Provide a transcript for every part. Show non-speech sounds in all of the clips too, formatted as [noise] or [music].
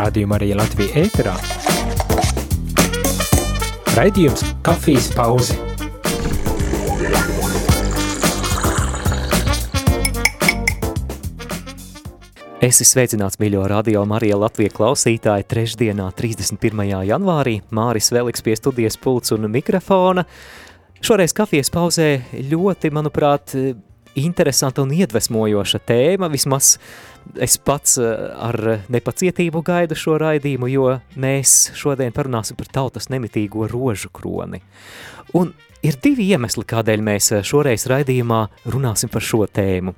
Rādījumā arī Latvija ēterā. Raidījums Kafijas pauze. Esi sveicināts, mīļo radio Marija Latvija klausītāji, trešdienā, 31. janvārī. Māris Veliks pie studijas pults un mikrofona. Šoreiz kafijas pauzē ļoti, manuprāt, interesanta un iedvesmojoša tēma. Vismaz es pats eh, ar nepacietību gaidu šo raidījumu, jo mēs šodien parunāsim par tautas nemitīgo rožu kroni. Un ir divi iemesli, kādēļ mēs šoreiz raidījumā runāsim par šo tēmu.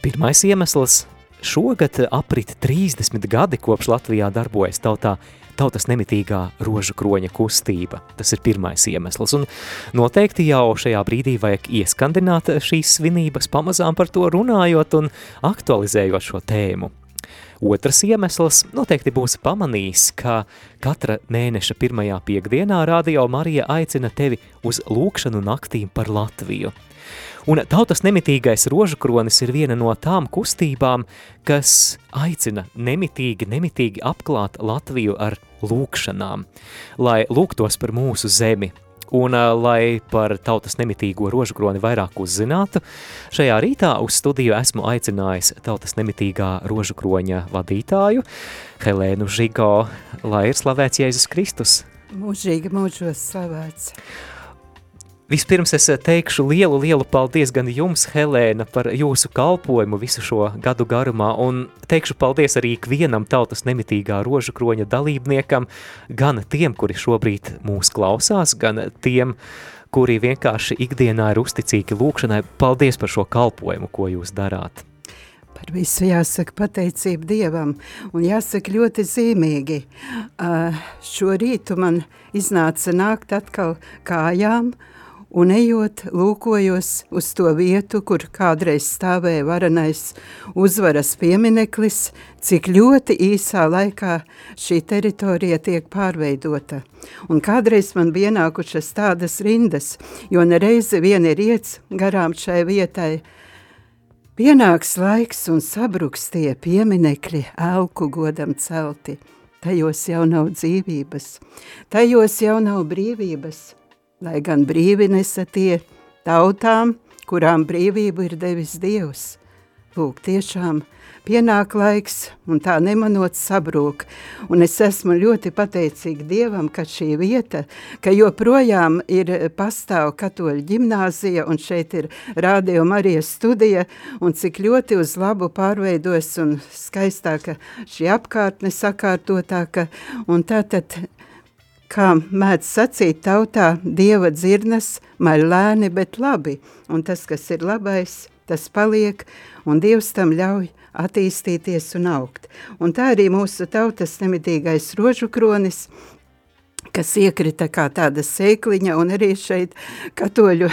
Pirmais iemesls Šogad aprit 30 gadi kopš Latvijā darbojas tautā tautas nemitīgā rožu kroņa kustība. Tas ir pirmais iemesls, un noteikti jau šajā brīdī vajag ieskandināt šīs svinības, pamazām par to runājot un aktualizējot šo tēmu. Otrs iemesls noteikti būs pamanījis, ka katra mēneša pirmajā piekdienā Radio Marija aicina tevi uz lūkšanu naktīm par Latviju – Un tautas nemitīgais rožakronis ir viena no tām kustībām, kas aicina nemitīgi, nemitīgi apklāt Latviju ar lūkšanām, lai lūgtos par mūsu zemi, Un, lai par tautas nemitīgo rožakroni vairāk uzzinātu, šajā rītā uz studiju esmu aicinājis tautas nemitīgā rožakroņa vadītāju Helēnu Žigo, lai ir slavēts Jēzus Kristus. Mūžīgi mūžos slavēts. Vispirms es teikšu lielu, lielu paldies gan jums, Helēna, par jūsu kalpojumu visu šo gadu garumā, un teikšu paldies arī ikvienam tautas nemitīgā rožu kroņa dalībniekam, gan tiem, kuri šobrīd mūs klausās, gan tiem, kuri vienkārši ikdienā ir uzticīgi lūkšanai. Paldies par šo kalpojumu, ko jūs darāt. Par visu jāsaka pateicība Dievam, un jāsaka ļoti zīmīgi. Uh, šo rītu man iznāca nākt atkal kājām, uh, un ejot, lūkojos uz to vietu, kur kādreiz stāvēja varenais uzvaras piemineklis, cik ļoti īsā laikā šī teritorija tiek pārveidota. Un kādreiz man bija ienākušas tādas rindas, jo nereizi vien ir iets garām šai vietai, Pienāks laiks un sabruks tie pieminekļi elku godam celti. Tajos jau nav dzīvības, tajos jau nav brīvības, lai gan brīvi nesatie tautām, kurām brīvību ir devis Dievs. Lūk, tiešām pienāk laiks, un tā nemanot sabrūk. Un es esmu ļoti pateicīga Dievam, ka šī vieta, ka joprojām ir pastāv katoļu ģimnāzija, un šeit ir Rādio Marijas studija, un cik ļoti uz labu pārveidojas un skaistāka šī apkārtne sakārtotāka, un tātad kā mēdz sacīt tautā, dieva dzirnas maļ lēni, bet labi, un tas, kas ir labais, tas paliek, un Dievs tam ļauj attīstīties un augt. Un tā arī mūsu tautas nemitīgais rožu kronis, kas iekrita kā tāda sēkliņa, un arī šeit katoļu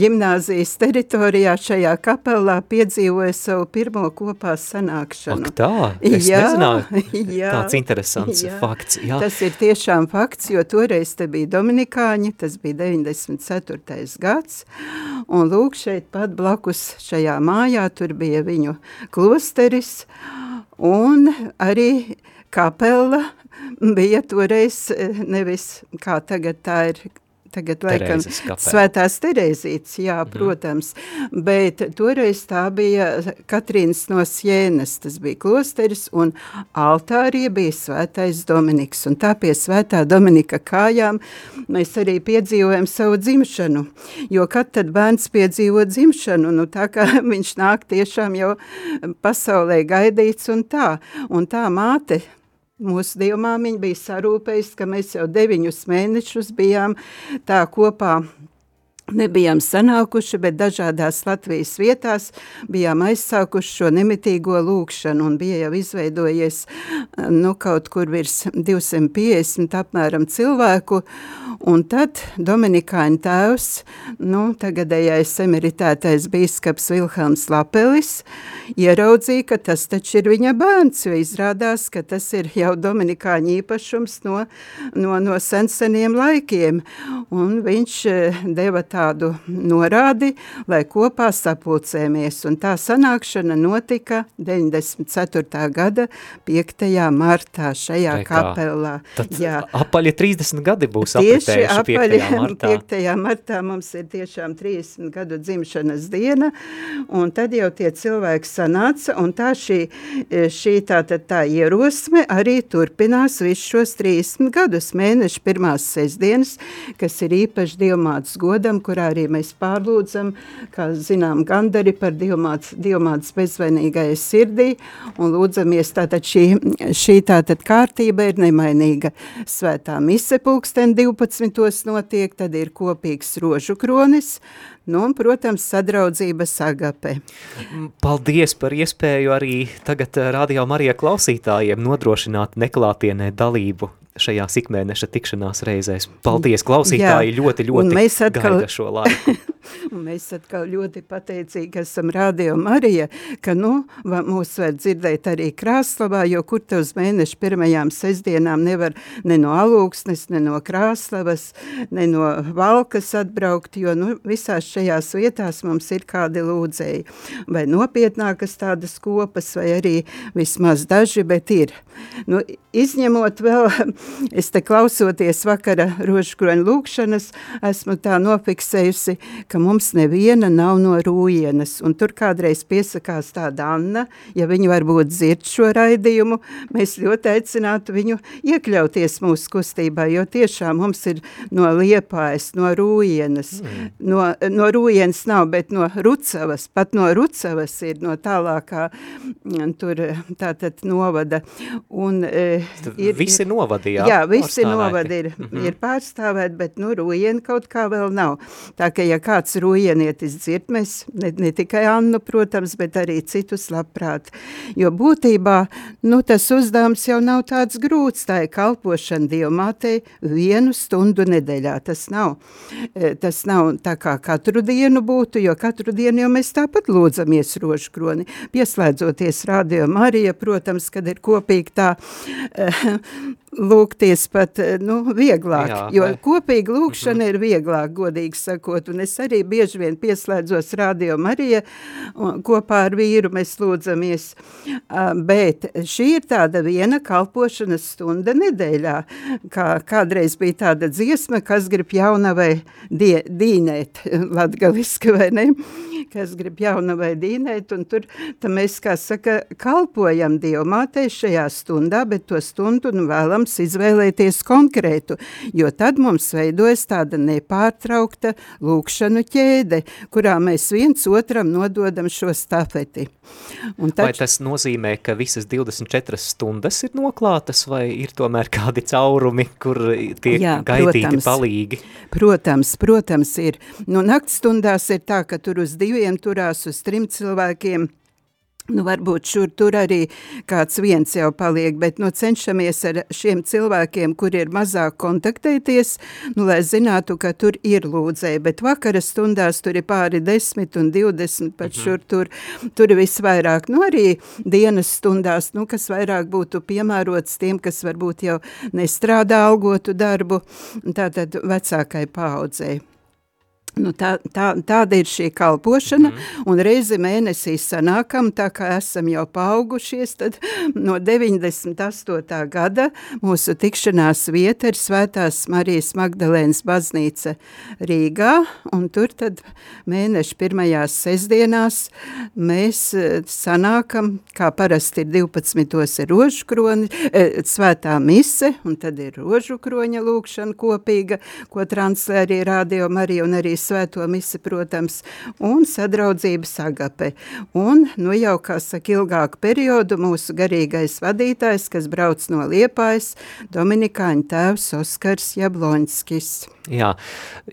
ģimnāzijas teritorijā šajā kapelā piedzīvoja savu pirmo kopā sanākšanu. Ak tā, es jā, nezināju, jā, tāds interesants jā. fakts. Jā. Tas ir tiešām fakts, jo toreiz te bija Dominikāņi, tas bija 94. gads, un lūk šeit pat blakus šajā mājā, tur bija viņu klosteris, un arī kapela bija toreiz nevis kā tagad tā ir tagad laikam svētās Terēzītes, jā, mhm. protams, bet toreiz tā bija Katrīnas no Sienas, tas bija klosteris, un altārī bija svētais Dominiks, un tā pie svētā Dominika kājām mēs arī piedzīvojam savu dzimšanu, jo kad tad bērns piedzīvo dzimšanu, nu tā kā [laughs] viņš nāk tiešām jau pasaulē gaidīts un tā, un tā māte, Mūsu dievmāmiņa bija sarūpējis, ka mēs jau deviņus mēnešus bijām tā kopā nebijām sanākuši, bet dažādās Latvijas vietās bijām aizsākuši šo nemitīgo lūkšanu un bija jau izveidojies nu, kaut kur virs 250 apmēram cilvēku Un tad Dominikāņu tēvs, nu, tagadējais emeritētais bīskaps Vilhelms Lapelis, ieraudzīja, ka tas taču ir viņa bērns, jo izrādās, ka tas ir jau Dominikāņu īpašums no, no, no senseniem laikiem. Un viņš eh, deva tādu norādi, lai kopā sapulcēmies. Un tā sanākšana notika 94. gada 5. martā šajā Vai kapelā. Tad Jā. apaļi 30 gadi būs Tieši apaļi 5. martā. 5. martā mums ir tiešām 30 gadu dzimšanas diena, un tad jau tie cilvēki sanāca, un tā šī, šī tā, tā, tā ierosme arī turpinās visus šos 30 gadus, mēneši pirmās sestdienas, kas ir īpaši dievmātas godam, kurā arī mēs pārlūdzam, kā zinām, gandari par dievmātas, dievmātas bezvainīgai sirdī, un lūdzamies tātad šī, šī tātad kārtība ir nemainīga. Svētā mise pulksten 12. notiek, tad ir kopīgs rožu kronis, nu un, protams, sadraudzības agape. Paldies par iespēju arī tagad eh, Radio Marija klausītājiem nodrošināt neklātienē dalību šajās ikmēneša tikšanās reizēs. Paldies, klausītāji, Jā, ļoti, ļoti mēs atkal, gaida šo laiku. [laughs] mēs atkal ļoti pateicīgi esam Radio Marija, ka, nu, mūs var dzirdēt arī Krāslavā, jo kur te uz mēnešu pirmajām sestdienām nevar ne no Alūksnes, ne no Krāslavas, ne no Valkas atbraukt, jo, nu, visās šajās vietās mums ir kādi lūdzēji. Vai nopietnākas tādas kopas, vai arī vismaz daži, bet ir. Nu, izņemot vēl [laughs] es te klausoties vakara rožkroņa lūkšanas, esmu tā nofiksējusi, ka mums neviena nav no rūjienas, un tur kādreiz piesakās tāda Anna, ja viņa varbūt dzird šo raidījumu, mēs ļoti aicinātu viņu iekļauties mūsu kustībā, jo tiešām mums ir no Liepājas, no rūjienas, mm. no, no rūjienas nav, bet no Rucavas, pat no Rucavas ir no tālākā tur tātad novada, un e, ir, visi novadi jā, jā visi novadi ir, mm -hmm. ir pārstāvēti, bet, nu, rujieni kaut kā vēl nav. Tā ka, ja kāds rujenietis dzird, mēs, ne, ne tikai Annu, protams, bet arī citus labprāt, jo būtībā, nu, tas uzdevums jau nav tāds grūts, tā ir kalpošana Dievmātei vienu stundu nedēļā, tas nav, e, tas nav tā kā katru dienu būtu, jo katru dienu jau mēs tāpat lūdzamies rožu kroni, pieslēdzoties Radio Marija, protams, kad ir kopīgi tā e, lūgties pat, eh, nu, vieglāk, Jā, jo vai? kopīga lūkšana mm -hmm. ir vieglāk, godīgi sakot, un es arī bieži vien pieslēdzos Radio Marija, kopā ar vīru mēs lūdzamies, bet šī ir tāda viena kalpošanas stunda nedēļā, kā kādreiz bija tāda dziesma, kas grib jaunavai die, dīnēt, [laughs] latgaliski vai ne, kas grib jaunavai dīnēt, un tur mēs, kā saka, kalpojam Dievmātei šajā stundā, bet to stundu nu vēlam vēlams izvēlēties konkrētu, jo tad mums veidojas tāda nepārtraukta lūkšanu ķēde, kurā mēs viens otram nododam šo stafeti. Un taču... Vai tas nozīmē, ka visas 24 stundas ir noklātas, vai ir tomēr kādi caurumi, kur tiek Jā, gaidīti protams, palīgi? Protams, protams ir. Nu, naktstundās ir tā, ka tur uz diviem turās, uz trim cilvēkiem – Nu, varbūt šur tur arī kāds viens jau paliek, bet nu, cenšamies ar šiem cilvēkiem, kuri ir mazāk kontaktēties, nu, lai zinātu, ka tur ir lūdzēji, bet vakara stundās tur ir pāri 10 un 20, pat mhm. šur tur, tur ir visvairāk, nu, arī dienas stundās, nu, kas vairāk būtu piemērots tiem, kas varbūt jau nestrādā algotu darbu, tātad vecākai paudzei. Nu, tā, tā, tāda ir šī kalpošana, mm un reizi mēnesī sanākam, tā kā esam jau paaugušies, tad no 98. gada mūsu tikšanās vieta ir Svētās Marijas Magdalēnas baznīca Rīgā, un tur tad mēneša pirmajās sestdienās mēs e, sanākam, kā parasti ir 12. ir rožu kroni, e, svētā mise, un tad ir rožu kroņa lūkšana kopīga, ko translē arī Radio Marija un arī svēto misi, protams, un sadraudzības agape. Un, nu jau, kā saka, ilgāku periodu mūsu garīgais vadītājs, kas brauc no Liepājas, Dominikāņu tēvs Oskars Jabloņskis. Jā,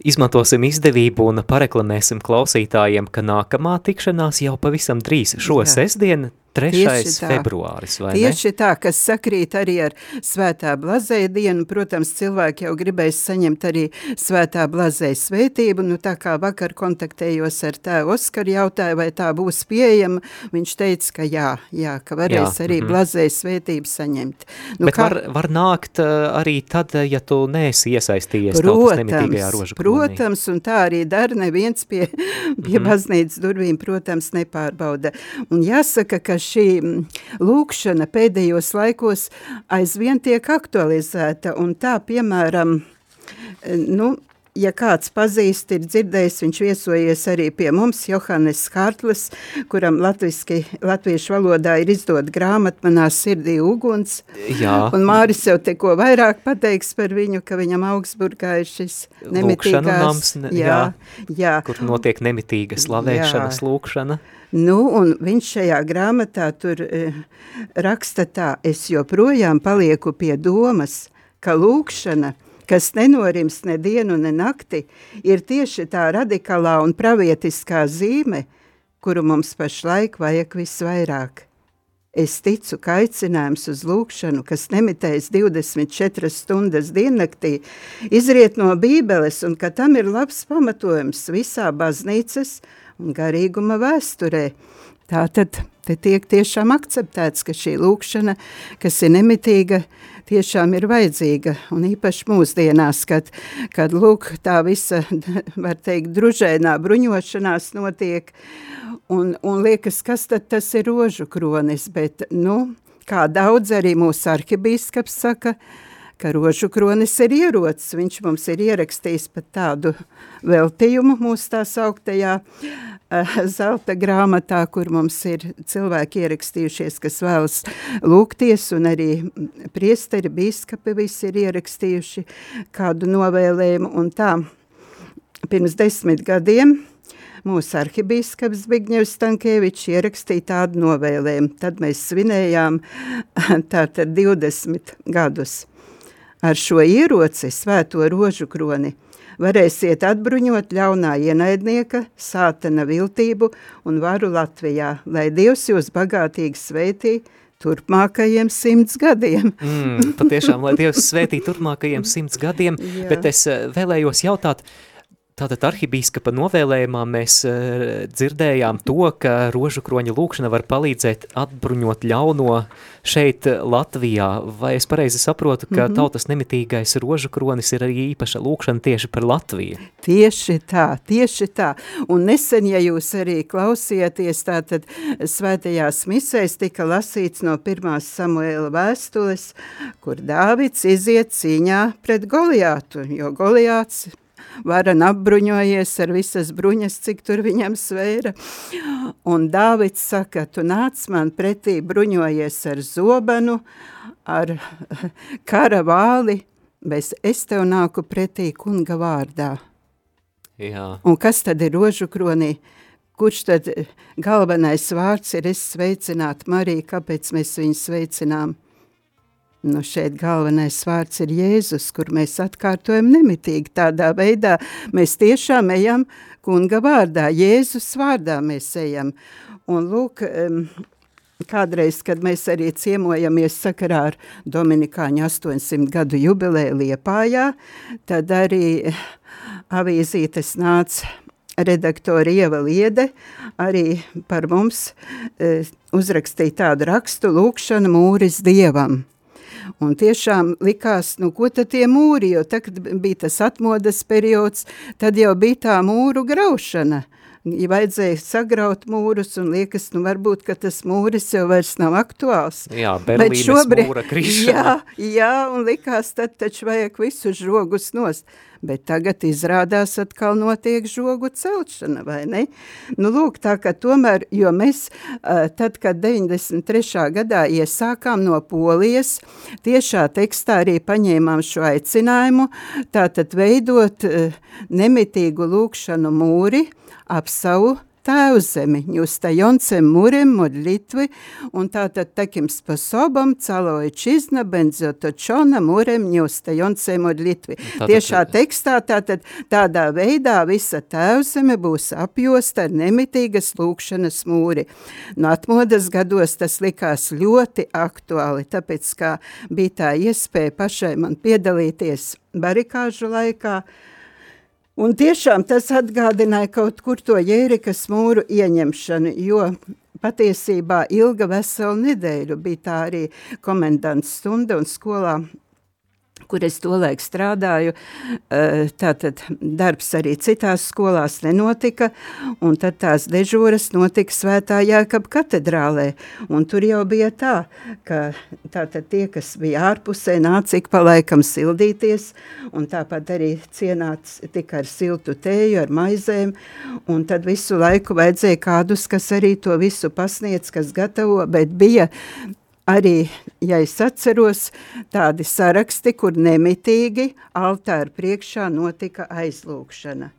izmantosim izdevību un pareklamēsim klausītājiem, ka nākamā tikšanās jau pavisam drīz šo Jā. sestdienu Trešais februāris, vai Tieši ne? Tieši tā, kas sakrīt arī ar svētā blazēja dienu. Protams, cilvēki jau gribēs saņemt arī svētā blazēja svētību. Nu, tā kā vakar kontaktējos ar tēvu Oskaru jautāju, vai tā būs pieejama, viņš teica, ka jā, jā ka varēs jā, arī mm -hmm. blazēja svētību saņemt. Nu, Bet kā... var, var nākt uh, arī tad, ja tu neesi iesaistījies protams, rožu kronī. Protams, un tā arī dara neviens pie, pie mm -hmm. baznīcas durvīm, protams, nepārbauda. Un jāsaka, ka šī lūkšana pēdējos laikos aizvien tiek aktualizēta, un tā, piemēram, nu, ja kāds pazīst, ir dzirdējis, viņš viesojies arī pie mums, Johannes Kārtlis, kuram latviski, latviešu valodā ir izdot grāmat manā sirdī uguns. Jā. Un Māris jau te ko vairāk pateiks par viņu, ka viņam Augsburgā ir šis nemitīgās. Nams, ne, jā, jā. Kur notiek nemitīga slavēšanas jā. lūkšana. Nu, un viņš šajā grāmatā tur e, raksta tā, es joprojām palieku pie domas, ka lūkšana – kas nenorims ne dienu, ne nakti, ir tieši tā radikālā un pravietiskā zīme, kuru mums pašlaik vajag visvairāk. Es ticu, ka aicinājums uz lūkšanu, kas nemitējas 24 stundas diennaktī, izriet no bībeles un ka tam ir labs pamatojums visā baznīcas un garīguma vēsturē. Tātad te tiek tiešām akceptēts, ka šī lūkšana, kas ir nemitīga, tiešām ir vajadzīga, un īpaši mūsdienās, kad, kad lūk, tā visa, [laughs] var teikt, družēnā bruņošanās notiek, un, un liekas, kas tad tas ir rožu kronis, bet, nu, kā daudz arī mūsu arhibīskaps saka, ka rožu kronis ir ierocis. Viņš mums ir ierakstījis pat tādu veltījumu mūsu tā sauktajā uh, zelta grāmatā, kur mums ir cilvēki ierakstījušies, kas vēlas lūgties, un arī priesteri, bīskapi visi ir ierakstījuši kādu novēlējumu, un tā pirms desmit gadiem mūsu arhibīskaps Zbigņevs Stankēvičs ierakstīja tādu novēlējumu. Tad mēs svinējām [laughs] tātad 20 gadus. Ar šo ieroci, svēto rožu kroni, varēsiet atbruņot ļaunā ienaidnieka, sātana viltību un varu Latvijā, lai Dievs jūs bagātīgi sveitī turpmākajiem simts gadiem. mm, patiešām, lai Dievs sveitī turpmākajiem simts gadiem, [laughs] bet es eh, vēlējos jautāt, uh, Tātad arhibīskapa novēlējumā mēs uh, dzirdējām to, ka rožu kroņa lūkšana var palīdzēt atbruņot ļauno šeit Latvijā. Vai es pareizi saprotu, ka mm -hmm. tautas nemitīgais rožu kronis ir arī īpaša lūkšana tieši par Latviju? Tieši tā, tieši tā. Un nesen, ja jūs arī klausieties, tātad svētajās misēs tika lasīts no pirmās Samuēla vēstules, kur Dāvids iziet cīņā pret Goliātu, jo Goliāts varan apbruņojies ar visas bruņas, cik tur viņam svēra. Un Dāvids saka, tu nāc man pretī bruņojies ar zobenu, ar kara vāli, bet es tev nāku pretī kunga vārdā. Jā. Un kas tad ir rožu kronī? Kurš tad galvenais vārds ir es sveicināt Mariju, kāpēc mēs viņu sveicinām? Nu, šeit galvenais vārds ir Jēzus, kur mēs atkārtojam nemitīgi. Tādā veidā mēs tiešām ejam kunga vārdā, Jēzus vārdā mēs ejam. Un lūk, kādreiz, kad mēs arī ciemojamies sakarā ar Dominikāņu 800 gadu jubilēju Liepājā, tad arī avīzītes nāca redaktori Ieva Liede arī par mums e, uzrakstīja tādu rakstu lūkšanu mūris Dievam. Un tiešām likās, nu, ko tad tie mūri, jo tagad bija tas atmodas periods, tad jau bija tā mūru graušana. Ja vajadzēja sagraut mūrus un liekas, nu varbūt, ka tas mūris jau vairs nav aktuāls. Jā, Berlīnes šobrīd, mūra krišana. [laughs] Jā, jā, un likās, tad taču vajag visus žogus nost bet tagad izrādās atkal notiek žogu celšana, vai ne? Nu, lūk, tā ka tomēr, jo mēs tad, kad 93. gadā iesākām no Polijas, tiešā tekstā arī paņēmām šo aicinājumu, tātad veidot nemitīgu lūkšanu mūri ap savu tēvzemi, ņustajoncem murem modlitvi, un tātad takim sposobam caloja čizna benzotočona murem ņustajoncem modlitvi. Tiešā tekstā tātad tādā veidā visa tēvzeme būs apjosta ar nemitīgas lūkšanas mūri. No atmodas gados tas likās ļoti aktuāli, tāpēc kā bija tā iespēja pašai man piedalīties barikāžu laikā, Un tiešām tas atgādināja kaut kur to Jērikas mūru ieņemšanu, jo patiesībā ilga vesela nedēļu bija tā arī komendants stunda un skolā kur es tolaik strādāju, eh, tātad darbs arī citās skolās nenotika, un tad tās dežūras notika svētā Jākab katedrālē, un tur jau bija tā, ka tātad tie, kas bija ārpusē, nāca ik pa laikam sildīties, un tāpat arī cienāts tika ar siltu tēju, ar maizēm, un tad visu laiku vajadzēja kādus, kas arī to visu pasniedz, kas gatavo, bet bija arī, ja es atceros, tādi saraksti, kur nemitīgi altāra priekšā notika aizlūkšana.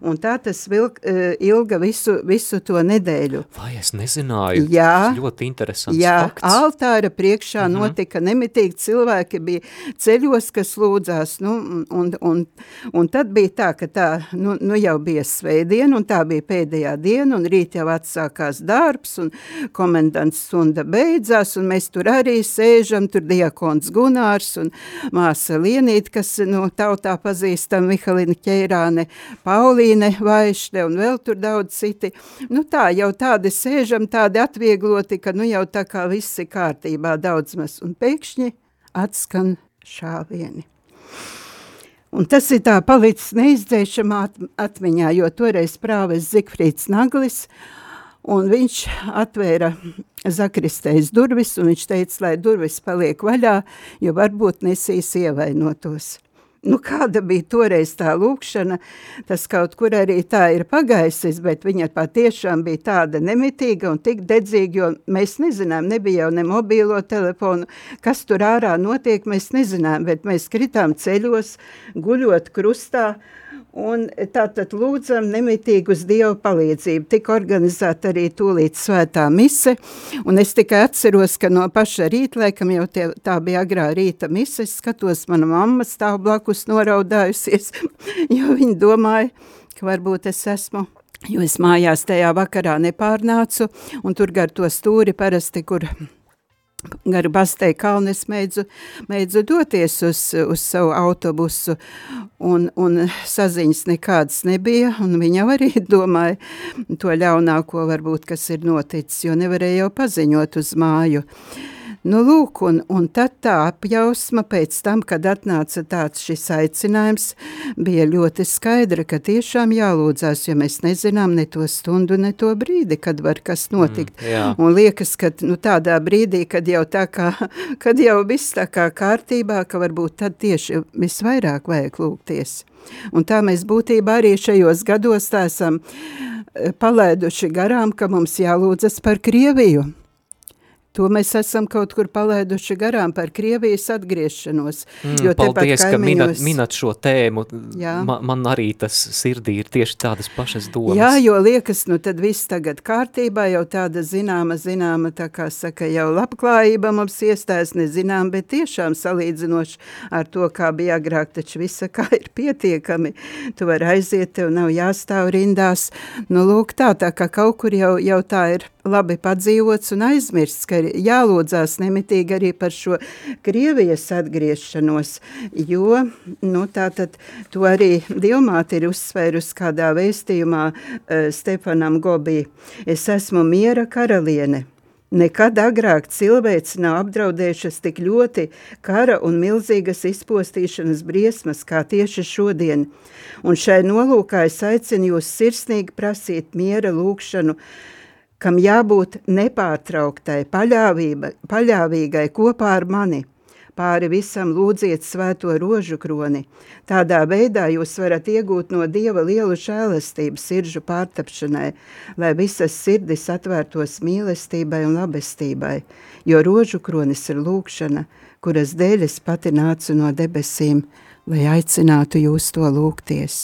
Un tā tas vilk, e, ilga visu, visu to nedēļu. Vai es nezināju? Jā. Tas ļoti interesants jā, fakts. altāra priekšā mm -hmm. notika nemitīgi cilvēki bija ceļos, kas lūdzās, nu, un, un, un tad bija tā, ka tā, nu, nu jau bija svētdiena, un tā bija pēdējā diena, un rīt jau atsākās darbs, un komendants stunda beidzās, un mēs tur arī sēžam, tur diakons Gunārs un māsa Lienīt, kas, nu, tautā pazīstam Mihalina Ķeirāne, Pauli, Evelīne Vaišne un vēl tur daudz citi. Nu tā, jau tādi sēžam, tādi atviegloti, ka nu jau tā kā viss ir kārtībā daudz maz. Un pēkšņi atskan šāvieni. Un tas ir tā palicis neizdzēšamā atmiņā, jo toreiz prāves Zikfrīds Naglis, un viņš atvēra zakristējas durvis, un viņš teica, lai durvis paliek vaļā, jo varbūt nesīs ievainotos. Nu, kāda bija toreiz tā lūkšana, tas kaut kur arī tā ir pagaisis, bet viņa patiešām bija tāda nemitīga un tik dedzīga, jo mēs nezinām, nebija jau ne mobīlo telefonu, kas tur ārā notiek, mēs nezinām, bet mēs kritām ceļos, guļot krustā, Un tātad lūdzam nemitīgi uz Dievu palīdzību. Tika organizēta arī tūlīt svētā mise, un es tikai atceros, ka no paša rīta, laikam jau tie, tā bija agrā rīta mise, es skatos, mana mamma stāv blakus noraudājusies, [laughs] jo viņa domāja, ka varbūt es esmu jo es mājās tajā vakarā nepārnācu, un tur gar to stūri parasti, kur garu Bastei kalnu es mēdzu, mēdzu doties uz, uz savu autobusu, un, un saziņas nekādas nebija, un viņa arī [laughs] domāja to ļaunāko varbūt, kas ir noticis, jo nevarēja jau paziņot uz māju. Uh, Nu, lūk, un, un tad tā apjausma pēc tam, kad atnāca tāds šis aicinājums, bija ļoti skaidra, ka tiešām jālūdzās, jo mēs nezinām ne to stundu, ne to brīdi, kad var kas notikt. Mm, jā. un liekas, ka nu, tādā brīdī, kad jau tā kā, [laughs] kad jau viss tā kā kārtībā, ka varbūt tad tieši visvairāk vajag lūgties. Un tā mēs būtībā arī šajos gados esam eh, palaiduši garām, ka mums jālūdzas par Krieviju. To mēs esam kaut kur palaiduši garām par Krievijas atgriešanos. Mm, jo paldies, kaimiņos... ka minat, minat šo tēmu. Man, man arī tas sirdī ir tieši tādas pašas domas. Jā, jo liekas, nu tad viss tagad kārtībā, jau tāda zināma, zināma, tā kā saka, jau labklājība mums iestājas, nezinām, bet tiešām salīdzinoši ar to, kā bija agrāk, taču visa kā ir pietiekami. Tu vari aiziet, tev nav jāstāv rindās. Nu, lūk tā, tā kā kaut kur jau, jau tā ir labi padzīvots un aizmirsts, ka ir jālūdzās nemitīgi arī par šo Krievijas atgriešanos, jo, nu, tātad to arī Dilmāte ir uzsvērus kādā vēstījumā uh, Stefanam Gobī. Es esmu miera karaliene. Nekad agrāk cilvēks nav apdraudējušas tik ļoti kara un milzīgas izpostīšanas briesmas kā tieši šodien. Un šai nolūkā es aicinu jūs sirsnīgi prasīt miera lūkšanu, kam jābūt nepārtrauktai, paļāvība, paļāvīgai kopā ar mani. Pāri visam lūdziet svēto rožu kroni. Tādā veidā jūs varat iegūt no Dieva lielu žēlastību siržu pārtapšanai, lai visas sirdis atvērtos mīlestībai un labestībai, jo rožu kronis ir lūkšana, kuras dēļ es pati nācu no debesīm, lai aicinātu jūs to lūgties.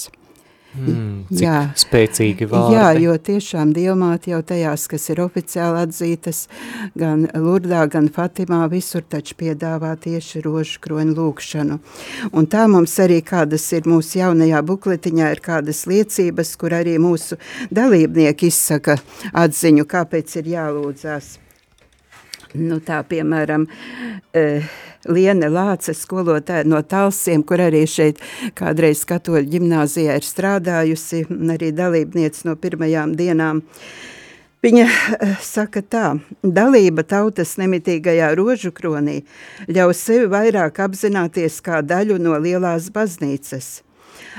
Mm, jā. spēcīgi vārdi. Jā, jo tiešām dievmāte jau tajās, kas ir oficiāli atzītas, gan Lurdā, gan Fatimā, visur taču piedāvā tieši rožu kroņu lūkšanu. Un tā mums arī kādas ir mūsu jaunajā bukletiņā, ir kādas liecības, kur arī mūsu dalībnieki izsaka atziņu, kāpēc ir jālūdzās. Nu tā, piemēram, uh, Liene Lāce skolotāja no Talsiem, kur arī šeit kādreiz katoļu ģimnāzijā ir strādājusi, arī dalībniece no pirmajām dienām. Viņa eh, saka tā, dalība tautas nemitīgajā rožu kronī ļaus sevi vairāk apzināties kā daļu no lielās baznīcas.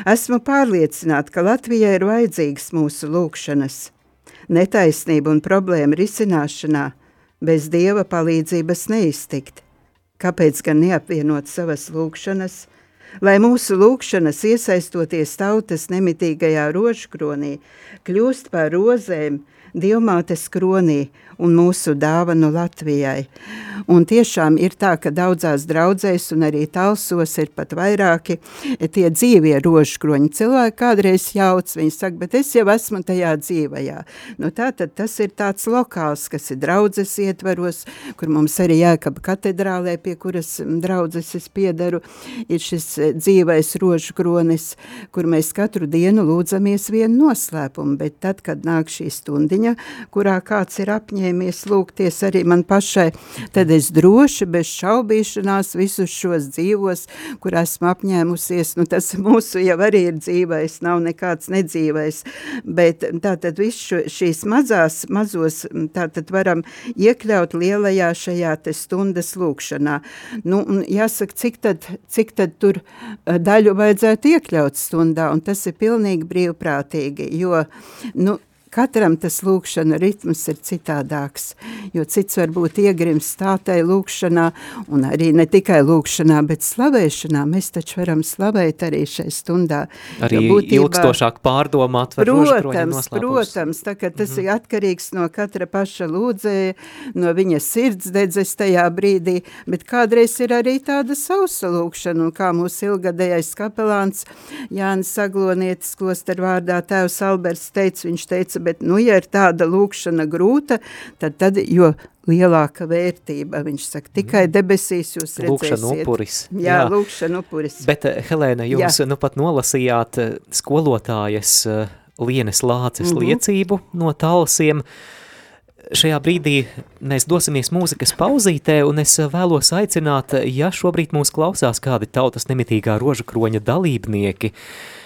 Esmu pārliecināta, ka Latvijai ir vajadzīgas mūsu lūkšanas. Netaisnība un problēma risināšanā bez Dieva palīdzības neiztikt. Kāpēc gan neapvienot savas lūkšanas, lai mūsu lūkšanas iesaistoties tautas nemitīgajā rožkronī, kļūst par rozēm Dievmātes kronī un mūsu dāvanu Latvijai. Un tiešām ir tā, ka daudzās draudzēs un arī talsos ir pat vairāki tie dzīvie rožkroņi. Cilvēki kādreiz jauc, viņi saka, bet es jau esmu tajā dzīvajā. Nu tā tad tas ir tāds lokāls, kas ir draudzes ietvaros, kur mums arī Jēkaba katedrālē, pie kuras draudzes es piedaru, ir šis dzīvais rožkronis, kur mēs katru dienu lūdzamies vienu noslēpumu, bet tad, kad nāk šī stundiņa, ziņa, kurā kāds ir apņēmies lūgties arī man pašai, tad es droši bez šaubīšanās visus šos dzīvos, kur esmu apņēmusies, nu tas [laughs] mūsu jau arī ir dzīvais, nav nekāds nedzīvais, bet tātad visu šīs mazās, mazos, tātad varam iekļaut lielajā šajā te stundas lūkšanā. Nu, jāsaka, cik tad, cik tad tur eh, daļu vajadzētu iekļaut stundā, un tas ir pilnīgi brīvprātīgi, jo, nu, Katram tas lūkšana ritms ir citādāks, jo cits varbūt iegrims stātai lūkšanā, un arī ne tikai lūkšanā, bet slavēšanā. Mēs taču varam slavēt arī šai stundā. Arī būtībā, ilgstošāk pārdomāt var Protams, protams, tā kā tas mm -hmm. ir atkarīgs no katra paša lūdzēja, no viņa sirdsdedzes tajā brīdī, bet kādreiz ir arī tāda sausa lūkšana, un kā mūsu ilgadējais kapelāns Jānis Saglonietis kloster vārdā tēvs Alberts teica, viņš teica, bet, nu, ja ir tāda lūkšana grūta, tad, tad jo lielāka vērtība. Viņš saka, tikai debesīs jūs redzēsiet. Lūkšana upuris. Jā, jā. lūkšana upuris. Bet, eh, Helēna, jūs jā. nu pat nolasījāt eh, skolotājas eh, Lienes Lāces mm -hmm. liecību no talsiem. Šajā brīdī mēs dosimies mūzikas pauzītē, un es vēlos aicināt, ja šobrīd mūs klausās kādi tautas nemitīgā roža kroņa dalībnieki, uh,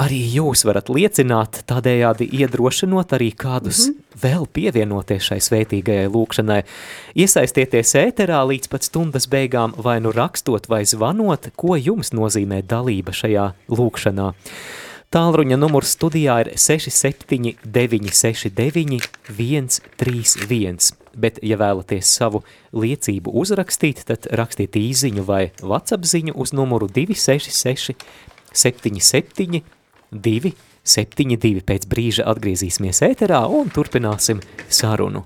arī jūs varat liecināt, tādējādi iedrošinot arī kādus mm -hmm. vēl pievienoties šai svētīgajai lūkšanai. Iesaistieties ēterā līdz pat stundas beigām vai nu rakstot vai zvanot, ko jums nozīmē dalība šajā lūkšanā. Tālruņa numurs studijā ir 67 969 131, bet, ja vēlaties savu liecību uzrakstīt, tad rakstiet īziņu vai WhatsApp ziņu uz numuru 266 77 2, 7, 2. Pēc brīža atgriezīsimies ēterā un turpināsim sarunu.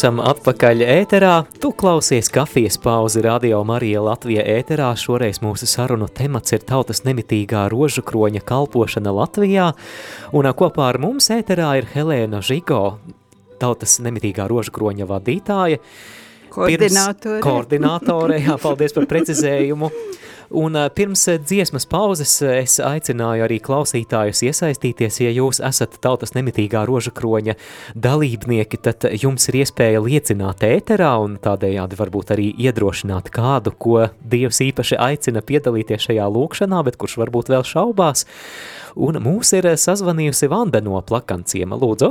Esam atpakaļ ēterā. Tu klausies kafijas pauzi Radio Marija Latvija ēterā. Šoreiz mūsu sarunu temats ir tautas nemitīgā rožu kroņa kalpošana Latvijā. Un kopā ar mums ēterā ir Helēna Žigo, tautas nemitīgā rožu kroņa vadītāja. Koordinātore. Koordinātore, jā, paldies par precizējumu. [laughs] Un pirms dziesmas pauzes es aicināju arī klausītājus iesaistīties, ja jūs esat tautas nemitīgā roža kroņa dalībnieki, tad jums ir iespēja liecināt ēterā un tādējādi varbūt arī iedrošināt kādu, ko Dievs īpaši aicina piedalīties šajā lūkšanā, bet kurš varbūt vēl šaubās. Un mūs ir sazvanījusi Vanda no plakanciema, lūdzu.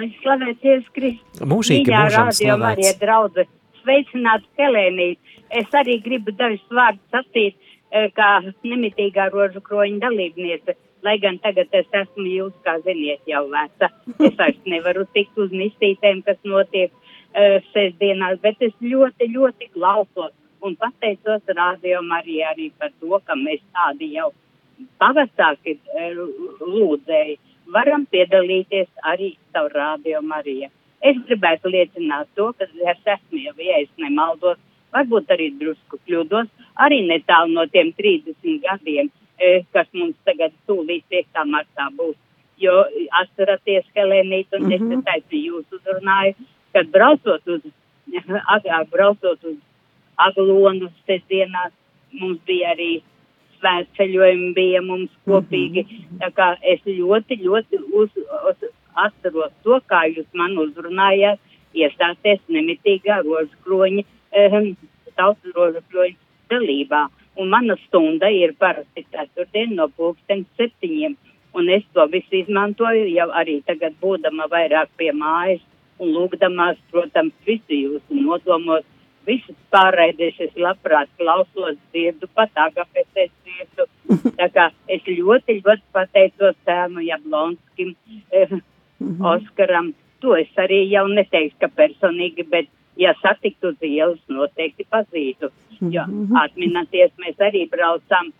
Lai slavēts Jēzus Kristus. Mūžīgi mūžam slavēts. Draudze, sveicināt Helēnīt. Es arī gribu dažus vārdus sacīt kā nemitīgā rožu kroņa dalībniece, lai gan tagad es esmu jūs, kā ziniet, jau veca. Es vairs nevaru tikt uz mistītēm, kas notiek uh, sestdienās, bet es ļoti, ļoti klausos un pateicos rādījumam arī, arī par to, ka mēs tādi jau pavasāki uh, lūdzēji varam piedalīties arī savu rādījumu arī. Es gribētu liecināt to, ka es esmu jau, ja es nemaldos, varbūt arī drusku kļūdos, arī netālu no tiem 30 gadiem, e, kas mums tagad tūlīt 5. martā būs. Jo atceraties, Helēnīt, un mm -hmm. es teicu, jūs uzrunāju, kad braucot uz, [laughs] agrāk braucot uz Aglonu sestdienās, mums bija arī svētceļojumi bija mums kopīgi. Mm -hmm. Tā kā es ļoti, ļoti uz, uz, atceros to, kā jūs man uzrunājāt, iestāties nemitīgā rožu kroņa um, tautas rožakļoņu dalībā. Un mana stunda ir parasti ceturtdien no pulksten septiņiem. Un es to visu izmantoju jau arī tagad būdama vairāk pie mājas un lūgdamās, protams, visu jūsu nodomos, visas pārraidēs es labprāt klausos, dzirdu, pat agapēs dzirdu. [laughs] Tā kā es ļoti, ļoti pateicos tēmu Jablonskim, eh, Oskaram. To es arī jau neteikšu, ka personīgi, bet ja satiktu uz ielas, noteikti pazītu. Jo mhm. atminaties, mēs arī braucām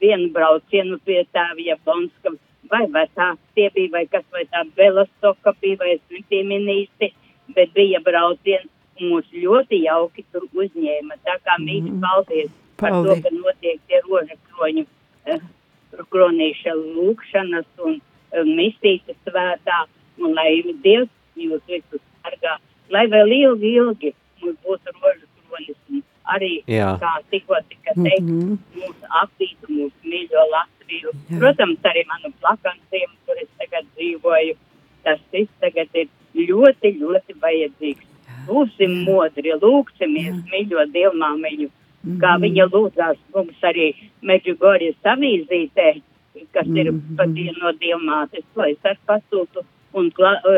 vienu braucienu pie tēva Japonska, vai vecāks tie bija, vai kas, vai tā Belastoka bija, vai es nepieminīsti, bet bija brauciens, un mūs ļoti jauki tur uzņēma. Tā kā mīļi paldies par Paldies. to, ka notiek tie roža kroņu, eh, kronīša lūkšanas un eh, mistītes svētā, un lai Dievs jūs visus sargā lai vēl ilgi, ilgi mums būtu rožu kronis arī, Jā. kā tikko tika teikt, mm -hmm. mūsu aptītu, mūsu mīļo Latviju. Jā. Protams, arī manu plakanciem, kur es tagad dzīvoju, tas viss tagad ir ļoti, ļoti vajadzīgs. Būsim modri, lūksimies Jā. mīļo dievmāmiņu, mm -hmm. kā mhm. viņa lūdzās mums arī Meģugorijas avīzītē, kas mm -hmm. ir mhm. pat no dievmātes, to es arī pasūtu un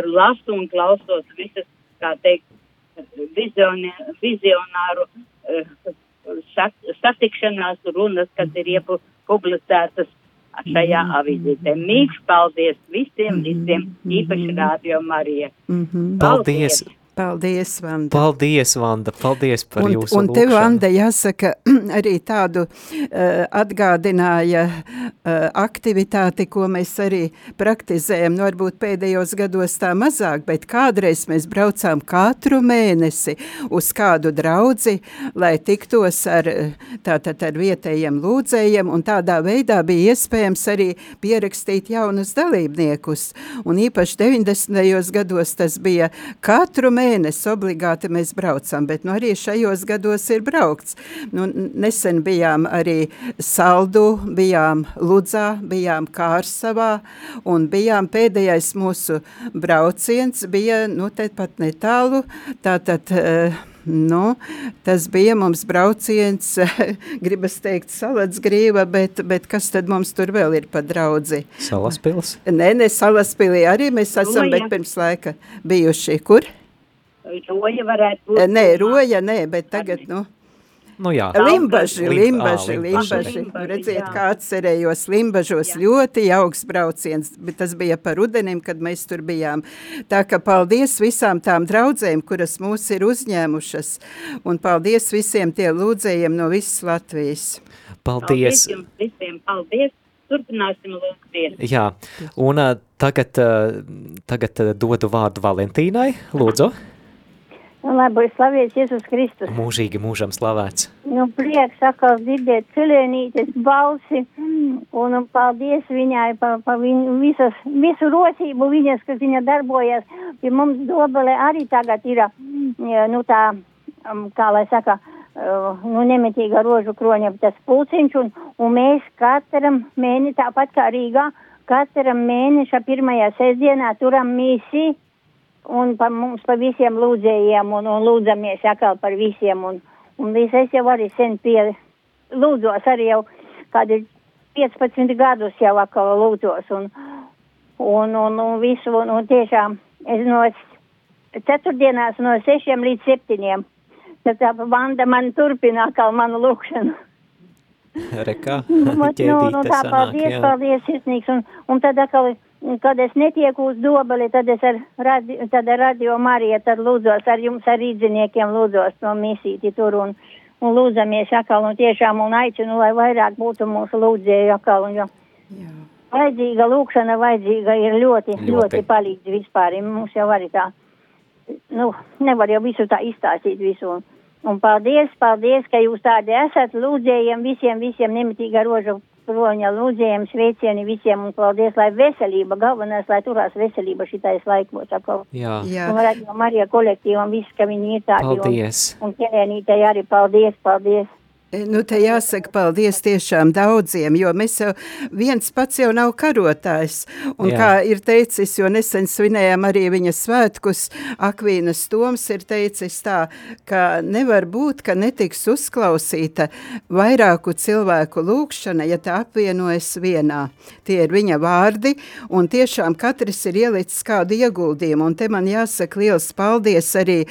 lasu un klausos visas kā teikt, vizionē, vizionāru uh, satikšanās runas, kas ir iepu publicētas šajā -hmm. avīzītē. Mīļš paldies visiem, visiem, īpaši rādio Marija. Mm -hmm. Paldies! paldies. Paldies, Vanda. Paldies, Vanda. Paldies par un, jūsu Un tev, Vanda, jāsaka, [clears throat] arī tādu uh, atgādināja uh, aktivitāti, ko mēs arī praktizējam. Nu, varbūt pēdējos gados tā mazāk, bet kādreiz mēs braucām katru mēnesi uz kādu draudzi, lai tiktos ar, tātad ar vietējiem lūdzējiem, un tādā veidā bija iespējams arī pierakstīt jaunus dalībniekus. Un īpaši 90. gados tas bija katru mēnesi mēnesi obligāti mēs braucam, bet nu, arī šajos gados ir braukts. Nu, nesen bijām arī Saldu, bijām Ludzā, bijām Kārsavā un bijām pēdējais mūsu brauciens, bija nu, te pat netālu, tātad... Uh, Nu, tas bija mums brauciens, [laughs] gribas teikt, salatsgrīva, bet, bet kas tad mums tur vēl ir pa draudzi? Salaspils? Nē, ne, Salaspilī arī mēs esam, Roja. bet pirms laika bijuši. Kur? Roja varētu būt. Nē, roja, nē, bet tagad, nu. Nu jā. Limbaži, limbaži, limbaži. Redziet, jā. kā atcerējos limbažos, jā. ļoti jauks brauciens, bet tas bija par rudenim, kad mēs tur bijām. Tā ka paldies visām tām draudzēm, kuras mūs ir uzņēmušas, un paldies visiem tie lūdzējiem no visas Latvijas. Paldies. Paldies jums visiem, paldies. Turpināsim lūgties. Jā, un tagad, tagad dodu vārdu Valentīnai, lūdzu. Un lai būs slavēts Jēzus Kristus. Mūžīgi mūžam slavēts. Nu, prieks atkal dzirdēt cilēnītes balsi. Un, un paldies viņai par, par viņu visas, visu rosību viņas, kas viņa darbojas. Pie mums dobele arī tagad ir, ja, nu tā, um, kā lai saka, uh, nu nemitīga rožu kroņa tas pulciņš. Un, un mēs katram mēnesi, tāpat kā Rīgā, katram mēneša pirmajā sestdienā turam mīsī un par mums par visiem lūdzējiem un, un lūdzamies atkal par visiem. Un, un es jau arī sen pie lūdzos arī jau kādi 15 gadus jau atkal lūdzos un, un, un, un visu, un, un tiešām es no ceturtdienās no sešiem līdz septiņiem. Tad tā vanda man turpina atkal manu lūkšanu. Rekā, nu, [laughs] nu, nu, tā paldies, jā. paldies, sirsnīgs. Un, un tad atkal, kad es netieku uz dobeli, tad es ar, radi, tad ar radio Mariju, tad lūdzos ar jums, ar rīdziniekiem lūdzos to misīti tur un, un lūdzamies atkal un tiešām un aicinu, lai vairāk būtu mūsu lūdzēju atkal. Un, jo, Jā. Vajadzīga lūkšana, vajadzīga ir ļoti, Ļoti. ļoti, palīdz vispār. Mums jau arī tā, nu, nevar jau visu tā izstāstīt visu. Un, un paldies, paldies, ka jūs tādi esat lūdzējiem visiem, visiem nemitīga roža kroņa lūdzējiem, sveicieni visiem un paldies, lai veselība, galvenais, lai turās veselība šitais laikos. Atkal. Jā, Jā. Un varētu no Marija kolektīvam viss, ka viņi ir tādi. paldies. Un, un ķerēnītei arī paldies, paldies. E, Nu, te jāsaka paldies tiešām daudziem, jo mēs jau viens pats jau nav karotājs. Un Jā. Kā ir teicis, jo nesen svinējām arī viņa svētkus, Akvīnas Toms ir teicis tā, ka nevar būt, ka netiks uzklausīta vairāku cilvēku lūkšana, ja tā apvienojas vienā. Tie ir viņa vārdi, un tiešām katrs ir ielicis kādu ieguldījumu, un te man jāsaka liels paldies arī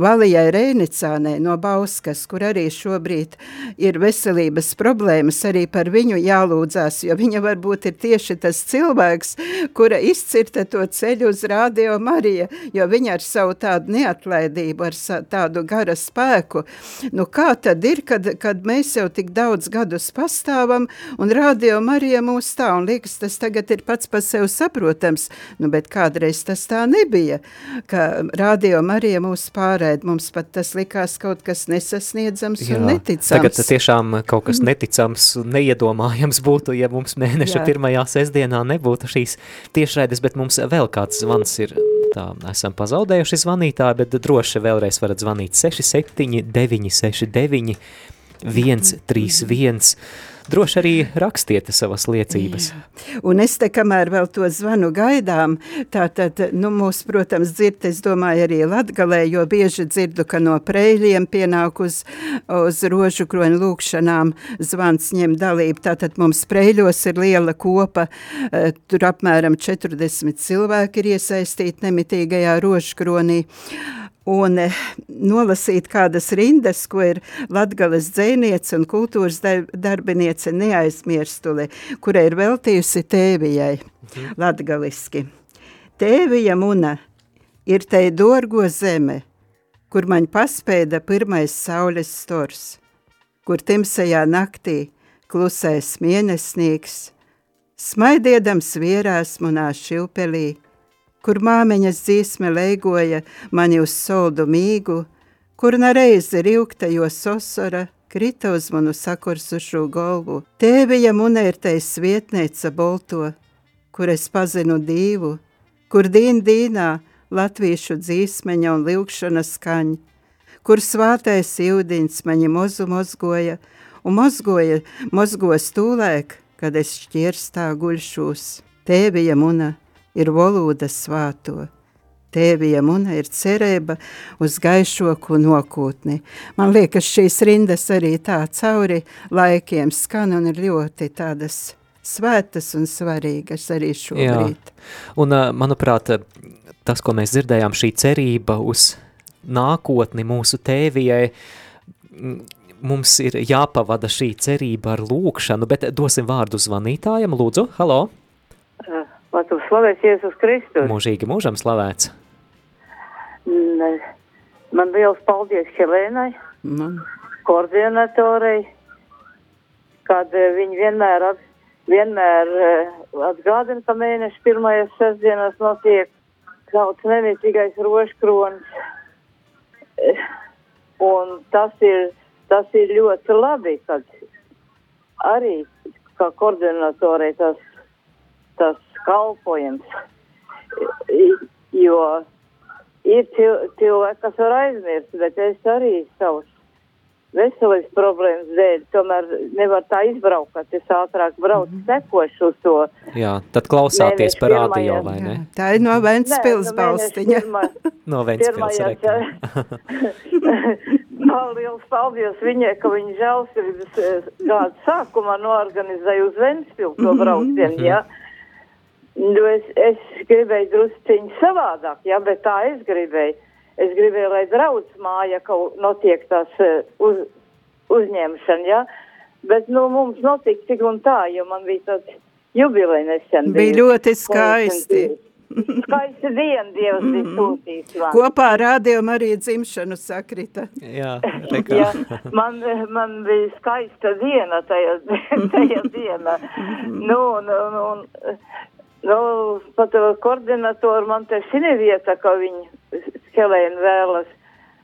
Valijai Reinicānei no Bauskas, kur arī šobrīd ir veselības problēmas, arī par viņu jālūdzās, jo viņa varbūt ir tieši tas cilvēks, kura izcirta to ceļu uz Radio Marija, jo viņa ar savu tādu neatlaidību, ar tādu gara spēku, nu kā tad ir, kad, kad mēs jau tik daudz gadus pastāvam, un Radio Marija mūs tā, un liekas, tas tagad ir pats pa sev saprotams, nu bet kādreiz tas tā nebija, ka Radio Marija mūs pārēd, mums pat tas likās kaut kas nesasniedzams un neticams. Tagad tiešām kaut kas neticams neiedomājams būtu, ja mums mēneša Jā. pirmajā sestdienā nebūtu šīs tiešraides, bet mums vēl kāds zvans ir. Tā, esam pazaudējuši zvanītāju, bet droši vēlreiz varat zvanīt 67 969 131. Droši arī rakstiet savas liecības. Jā. Un es te, kamēr vēl to zvanu gaidām, tā tad, nu, mūs, protams, dzird, es domāju, arī Latgalē, jo bieži dzirdu, ka no preļiem pienāk uz, uz rožu kroņu lūkšanām zvans ņem dalību. Tātad mums preļos ir liela kopa, eh, tur apmēram 40 cilvēki ir iesaistīti nemitīgajā rožu kronī un eh, nolasīt kādas rindas, ko ir Latgales dzēniece un kultūras dar- darbiniece neaizmirstuli, kura ir veltījusi tēvijai latgaliski. Tēvija muna ir tei dorgo zeme, kur man paspēda pirmais saules stors, kur timsajā naktī klusais mienesnīgs, smaidiedams vierās munā šilpelī, kur māmiņas dzīsme leigoja mani uz soldu mīgu, kur nereizi rīkta, jo sosora krita uz manu sakursušo galvu. Tēvija muna ir tais vietnēca bolto, kur es pazinu dīvu, kur dīn dīnā latviešu dzīsmeņa un lūkšana skaņa, kur svātais jūdiņš mani mozu mozgoja, un mozgoja, mozgos tūlēk, kad es šķirstā guļšos. Tēvija muna ir valoda svāto. Tēvija muna ir cerība uz gaišoku nokūtni. Man liekas, šīs rindas arī tā cauri laikiem skan un ir ļoti tādas svētas un svarīgas arī šobrīd. Un, ā, manuprāt, tas, ko mēs dzirdējām, šī cerība uz nākotni mūsu tēvijai, mums ir jāpavada šī cerība ar lūkšanu, bet dosim vārdu zvanītājam, lūdzu, halo, Lai tu slavēts Jēzus Kristus. mūžīgi mūžam slavēts. Mm, Man liels paldies Helēnai, Man, koordinatorei, kad eh, viņi vienmēr, at, vienmēr eh, atgādina, ka mēneša pirmajās sestdienās notiek kaut nemītīgais roškronis. Un tas ir, tas ir ļoti labi, kad arī kā koordinatorei tas, tas kalpojums, jo ir cilvēki, kas var aizmirst, bet es arī savus veselības problēmas dēļ, tomēr nevar tā izbraukt, ka es ātrāk braucu, mm -hmm. sekošu uz to. Jā, tad klausāties par radio, vai ne? Tā ir no Ventspils balstiņa. [laughs] no Ventspils rekā. [laughs] Liels paldies viņai, ka viņa žēlsirdības eh, gada sākumā noorganizēja uz Ventspilu to mhm. braucienu, mm -hmm. jā. Nu, es, es gribēju drusciņu savādāk, jā, bet tā es gribēju. Es gribēju, lai draudz māja kaut notiek tās uh, uz, uzņemšana, jā. Bet, nu, mums notika tik un tā, jo man bija tāds jubilei nesen. Bija, bija ļoti skaisti. Skaisti diena, Dievs [laughs] mm -hmm. bija sūtījis man. Kopā rādījām arī dzimšanu sakrita. Jā. [laughs] Jā, man, man bija skaista diena tajā, [laughs] tajā diena. Nu, nu, nu, nu, pat koordinatoru man te šī vieta, ka viņi Helēna vēlas.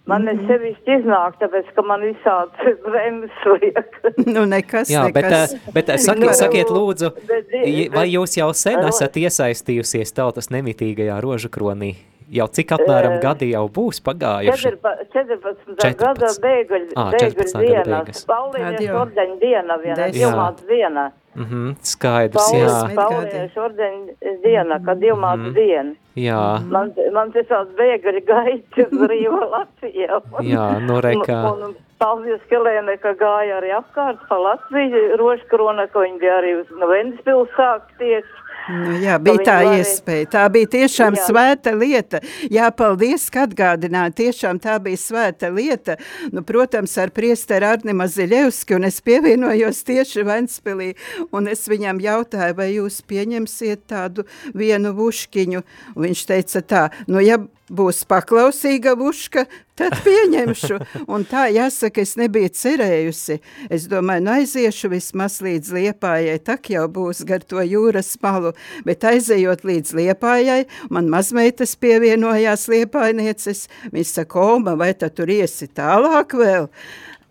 Man mm -hmm. sevišķi iznāk, tāpēc, ka man visādi [laughs] bremzes liek. nu, nekas, Jā, nekas. Bet, bet sakiet, sakiet lūdzu, vai jūs jau sen esat iesaistījusies tautas nemitīgajā rožakronī? Jau cik apmēram gadi jau būs pagājuši? 14. 14. gada bēguļu, bēguļu diena, Paulīniešu ordeņu diena, viena, Ilmāts diena. Mm -hmm, skaidrs, Paulis, jā. Pauliešu ordeņa diena, kad divmāts mm -hmm. diena. Jā. Man, man tas tāds bēgari gaits uz brīvo [laughs] Latviju. jā, nu rekā. Un, un paldies Kelēne, ka gāja arī apkārt pa Latviju, Roškrona, ka viņi bija arī uz Ventspils sākt tieši. Nu, jā, bija tā varēja... iespēja. Tā bija tiešām jā. svēta lieta. Jā, paldies, ka atgādināja. Tiešām tā bija svēta lieta. Nu, protams, ar priesteru Arni Maziļevski, un es pievienojos tieši Ventspilī, un es viņam jautāju, vai jūs pieņemsiet tādu vienu vuškiņu. Un viņš teica tā, nu, ja būs paklausīga vuška, tad pieņemšu. Un tā jāsaka, es nebiju cerējusi. Es domāju, nu aiziešu vismaz līdz Liepājai, tak jau būs gar to jūras malu, bet aizejot līdz Liepājai, man mazmeitas pievienojās Liepājnieces, viņš saka, Oma, vai tad tur iesi tālāk vēl?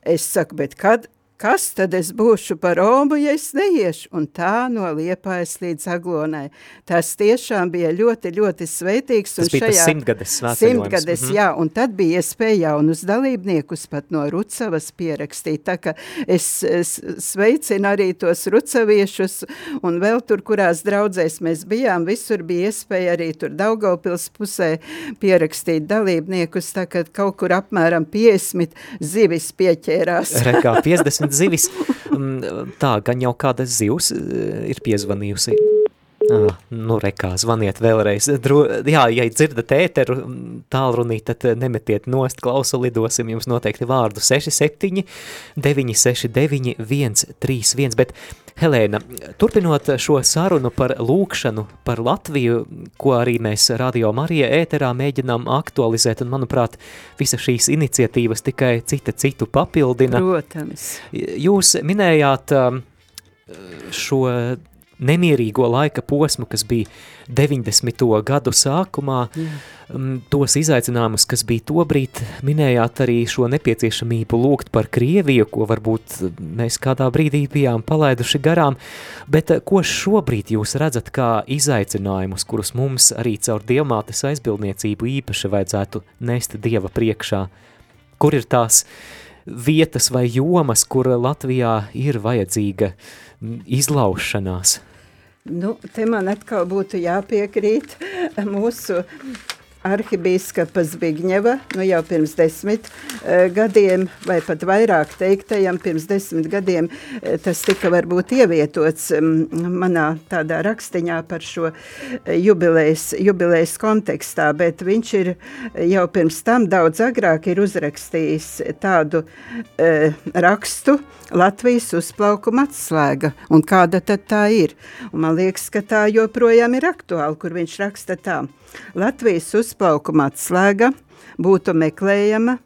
Es saku, bet kad kas tad es būšu par Romu, ja es neiešu? Un tā no Liepājas līdz Aglonai. Tas tiešām bija ļoti, ļoti sveitīgs. Tas bija šajā, tas simtgades. Simtgades, mm -hmm. jā, un tad bija iespēja jaunus dalībniekus pat no Rucavas pierakstīt. Tā ka es, es sveicinu arī tos rucaviešus, un vēl tur, kurās draudzēs mēs bijām, visur bija iespēja arī tur Daugavpils pusē pierakstīt dalībniekus, tā ka kaut kur apmēram 50 zivis pieķērās. Rekā, 50 zivis. Mm, tā, gan jau kāda zivs eh, ir piezvanījusi. Ah, nu, rekā, zvaniet vēlreiz. Dro, jā, ja dzirdat ēteru tālrunī, tad nemetiet nost, klausu lidosim jums noteikti vārdu 67 969 131, bet Helēna, turpinot šo sarunu par lūkšanu, par Latviju, ko arī mēs Radio Marija ēterā mēģinām aktualizēt, un manuprāt, visa šīs iniciatīvas tikai cita citu papildina. Protams. Jūs minējāt um, šo nemierīgo laika posmu, kas bija 90. gadu sākumā, Jā. Mm, tos izaicinājumus, kas bija tobrīd, minējāt arī šo nepieciešamību lūgt par Krieviju, ko varbūt mēs kādā brīdī bijām palaiduši garām, bet eh, ko šobrīd jūs redzat kā izaicinājumus, kurus mums arī caur dievmātes aizbildniecību īpaši vajadzētu nest Dieva priekšā? Kur ir tās vietas vai jomas, kur Latvijā ir vajadzīga izlaušanās? Nu, te man atkal būtu jāpiekrīt mūsu arhibīskapa Zbigņeva, nu jau pirms desmit uh, gadiem, vai pat vairāk teiktajam, pirms desmit gadiem uh, tas tika varbūt ievietots um, manā tādā rakstiņā par šo uh, jubilējas, jubilējas kontekstā, bet viņš ir jau pirms tam daudz agrāk ir uzrakstījis tādu rakstu, Latvijas uzplaukuma atslēga, un kāda tad tā ir? Un man liekas, ka tā joprojām ir aktuāla, kur viņš raksta tā. Latvijas uzplaukuma atslēga būtu meklējama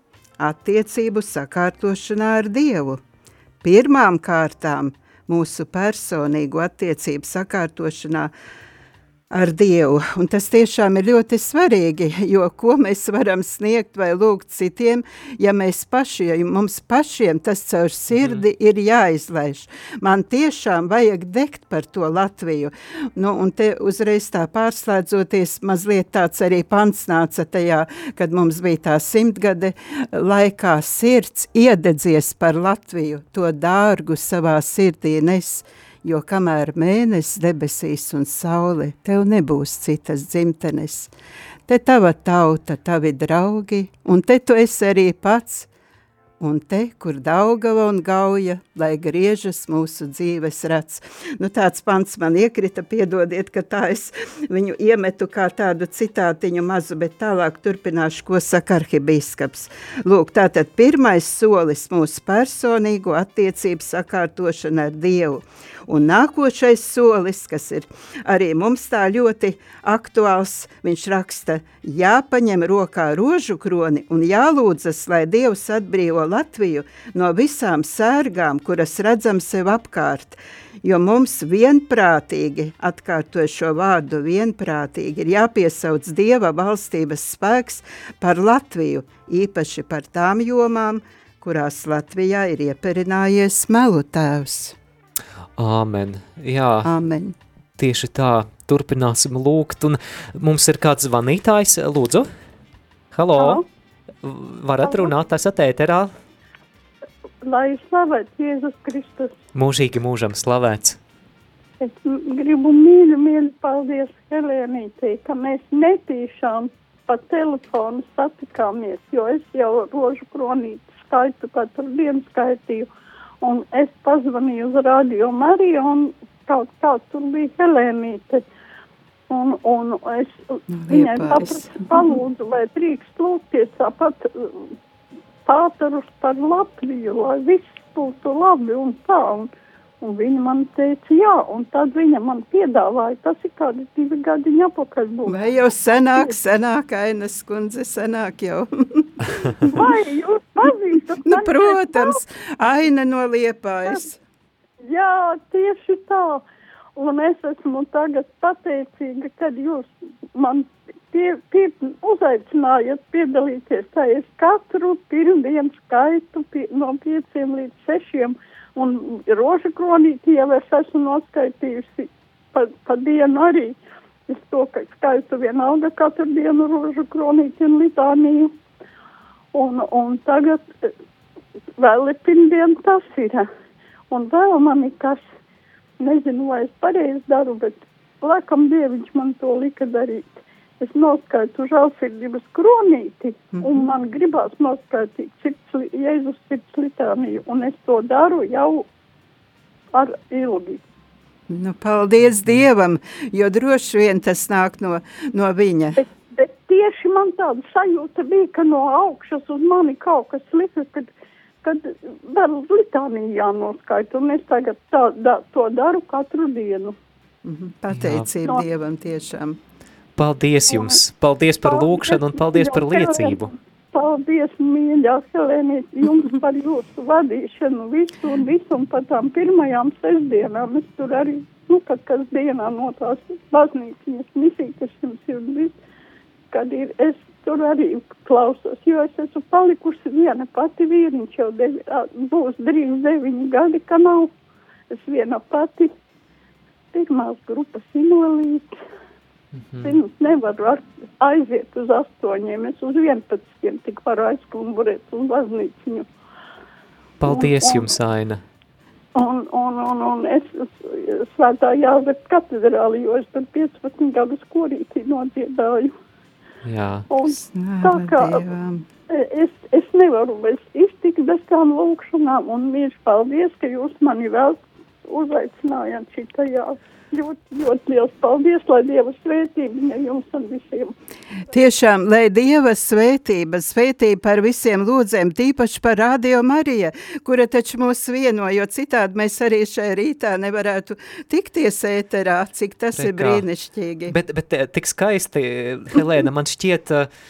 attiecību sakārtošanā ar Dievu. Pirmām kārtām mūsu personīgo attiecību sakārtošanā ar Dievu, un tas tiešām ir ļoti svarīgi, jo ko mēs varam sniegt vai lūgt citiem, ja mēs paši, ja mums pašiem tas caur sirdi mm. ir jāizlaiž. Man tiešām vajag degt par to Latviju, nu, un te uzreiz tā pārslēdzoties, mazliet tāds arī pants nāca tajā, kad mums bija tā simtgade laikā sirds iededzies par Latviju, to dārgu savā sirdī nes, jo kamēr mēnesis debesīs un saule, tev nebūs citas dzimtenes. Te tava tauta, tavi draugi, un te tu esi arī pats, un te, kur Daugava un Gauja, lai griežas mūsu dzīves rats. Nu, tāds pants man iekrita, piedodiet, ka tā es viņu iemetu kā tādu citātiņu mazu, bet tālāk turpināšu, ko saka arhibīskaps. Lūk, tātad pirmais solis mūsu personīgo attiecību sakārtošana ar Dievu. Un nākošais solis, kas ir arī mums tā ļoti aktuāls, viņš raksta, jāpaņem rokā rožu kroni un jālūdzas, lai Dievs atbrīvo Latviju no visām sērgām, kuras redzam sev apkārt, jo mums vienprātīgi, atkārtoju šo vārdu vienprātīgi, ir jāpiesauc Dieva valstības spēks par Latviju, īpaši par tām jomām, kurās Latvijā ir ieperinājies melu tēvs. Āmen, jā. Āmen. Tieši tā, turpināsim lūgt, un mums ir kāds zvanītājs, lūdzu. Halo, Halo. Varat runāt, esat ēterā? lai slavēts Jēzus Kristus. Mūžīgi mūžam slavēts. Es gribu mīļi, mīļi paldies Helēnītei, ka mēs netīšām pa telefonu satikāmies, jo es jau rožu kronīti skaitu katru dienu skaitīju, un es pazvanīju uz radio Mariju, un kaut kā tur bija Helēnīte. Un, un es no, viņai paprasu, palūdzu, vai drīkst lūgties tāpat pāterus par Latviju, lai viss būtu labi un tā. Un, un viņa man teica, jā, un tad viņa man piedāvāja, tas ir kādi divi gadiņi apakaļ būs. Vai jau senāk, senāk, Ainas kundze, senāk jau. [laughs] Vai jūs pazīstat? Nu, protams, Aina no Liepājas. Jā, tieši tā. Un es esmu tagad pateicīga, kad jūs man pie, pie, uzaicinājāt piedalīties. Tā es katru pirmdienu skaitu pie, no pieciem līdz sešiem, un roža kronīti jau es esmu noskaitījusi pa, pa dienu arī. Es to skaitu vienalga katru dienu rožu kronīti un litāniju. Un, un tagad vēl ir pirmdien tas ir. Un vēl man ir kas, nezinu, vai es pareizi daru, bet laikam dieviņš man to lika darīt es noskaitu žēlsirdības kronīti, mm -hmm. un mhm. man gribās noskaitīt sirds, Jēzus sirds litāniju, un es to daru jau ar ilgi. Nu, paldies Dievam, jo droši vien tas nāk no, no viņa. Bet, bet tieši man tāda sajūta bija, ka no augšas uz mani kaut kas lika, kad, kad vēl litāniju jānoskaita, un es tagad tā, da, to daru katru dienu. Mm -hmm. Pateicība no, Dievam tiešām. Paldies jums! Paldies par lūkšanu un paldies par liecību! Paldies, mīļā Helenīt, jums [laughs] par jūsu vadīšanu visu un visu un par tām pirmajām sestdienām. Es tur arī, nu, kad kas dienā no tās baznīciņas misija, kas jums ir viss, kad ir, es tur arī klausos, jo es esmu palikusi viena pati vīriņš jau devi, būs drīz deviņi gadi, ka nav. Es viena pati pirmās grupas invalīds Mm -hmm. Nevaru ar, aiziet uz astoņiem, es uz vienpadsmitiem tik varu aizklumburēt uz baznīciņu. Paldies un, jums, Aina! Un, un, un, un es svētā jāzep katedrāli, jo es tur 15 gadus korītī nodziedāju. Jā. Un tā kā es, es nevaru bez iztikt bez tām lūkšanām, un mīļš paldies, ka jūs mani vēl uzaicinājāt šitajā ļoti, ļoti liels paldies, lai Dieva svētība jums un visiem. Tiešām, lai Dieva svētība, svētība par visiem lūdzēm, tīpaši par Radio Marija, kura taču mūs vieno, jo citādi mēs arī šajā rītā nevarētu tikties ēterā, cik tas Rekā. ir brīnišķīgi. Bet, bet eh, tik skaisti, Helēna, man šķiet, eh,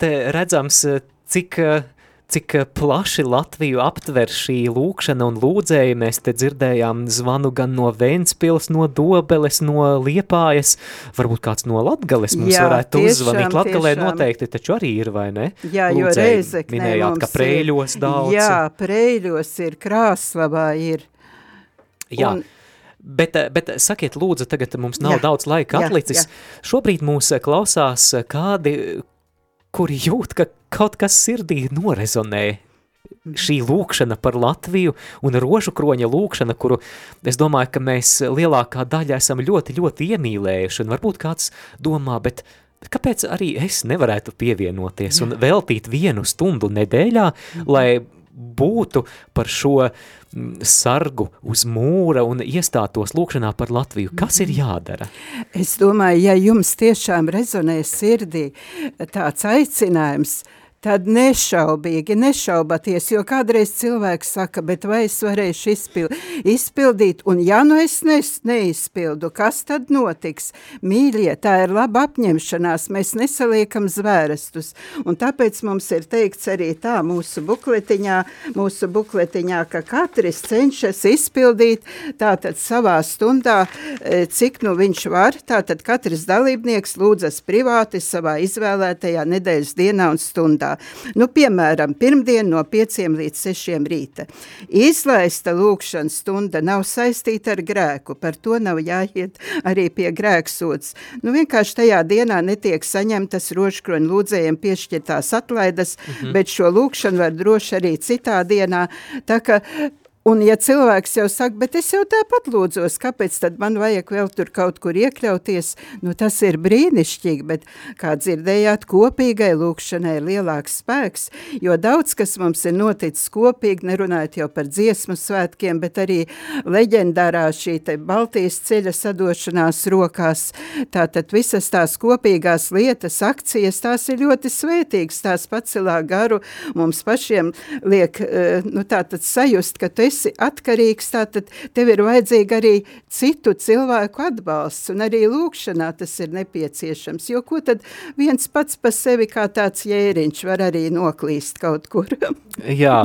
te redzams, eh, cik cik eh, plaši Latviju aptver šī lūkšana un lūdzēja. Mēs te dzirdējām zvanu gan no Ventspils, no Dobeles, no Liepājas, varbūt kāds no Latgales mums Jā, varētu tiešām, uzzvanīt. Latgalē tiešām. noteikti taču arī ir, vai ne? Jā, jo Lūdzēji Reizeknē Minējāt, ka Prēļos ir, daudz. Jā, Prēļos ir, Krāslavā ir. Jā. Un- Bet, eh, bet sakiet, lūdzu, tagad mums nav Jā. daudz laika Jā, atlicis. Šobrīd mūs eh, klausās eh, kādi, kuri jūt, ka kaut kas sirdī norezonē. Šī lūkšana par Latviju un rožu kroņa lūkšana, kuru es domāju, ka mēs lielākā daļa esam ļoti, ļoti iemīlējuši. Un varbūt kāds domā, bet, kāpēc arī es nevarētu pievienoties un veltīt vienu stundu nedēļā, lai būtu par šo mm, sargu uz mūra un iestātos lūkšanā par Latviju. Kas ir jādara? Es domāju, ja jums tiešām rezonē sirdī tāds aicinājums, tad nešaubīgi, nešaubaties, jo kādreiz cilvēks saka, bet vai es varēšu izpild, izpildīt, un ja nu es nes, neizpildu, kas tad notiks? Mīļie, tā ir laba apņemšanās, mēs nesaliekam zvērestus, un tāpēc mums ir teikts arī tā mūsu bukletiņā, mūsu bukletiņā, ka katrs cenšas izpildīt tātad savā stundā, e, cik nu viņš var, tātad katrs dalībnieks lūdzas privāti savā izvēlētajā nedēļas dienā un stundā. Nu, piemēram, pirmdien no 5 līdz 6 rīta. Izlaista lūkšanas stunda nav saistīta ar grēku, par to nav jāiet arī pie grēksods. Nu, vienkārši tajā dienā netiek saņemtas rožkroņu lūdzējiem piešķirtās atlaides, mm -hmm. bet šo lūkšanu var droši arī citā dienā. Tā ka Un ja cilvēks jau saka, bet es jau tāpat lūdzos, kāpēc tad man vajag vēl tur kaut kur iekļauties, nu tas ir brīnišķīgi, bet kā dzirdējāt, kopīgai lūkšanai ir lielāks spēks, jo daudz, kas mums ir noticis kopīgi, nerunājot jau par dziesmu svētkiem, bet arī leģendārā šī te Baltijas ceļa sadošanās rokās, tātad visas tās kopīgās lietas, akcijas, tās ir ļoti svētīgas, tās pacelā garu, mums pašiem liek, eh, nu tātad sajust, ka tu esi atkarīgs, tātad tev ir vajadzīga arī citu cilvēku atbalsts, un arī lūkšanā tas ir nepieciešams, jo ko tad viens pats pa sevi kā tāds jēriņš var arī noklīst kaut kur. [laughs] Jā,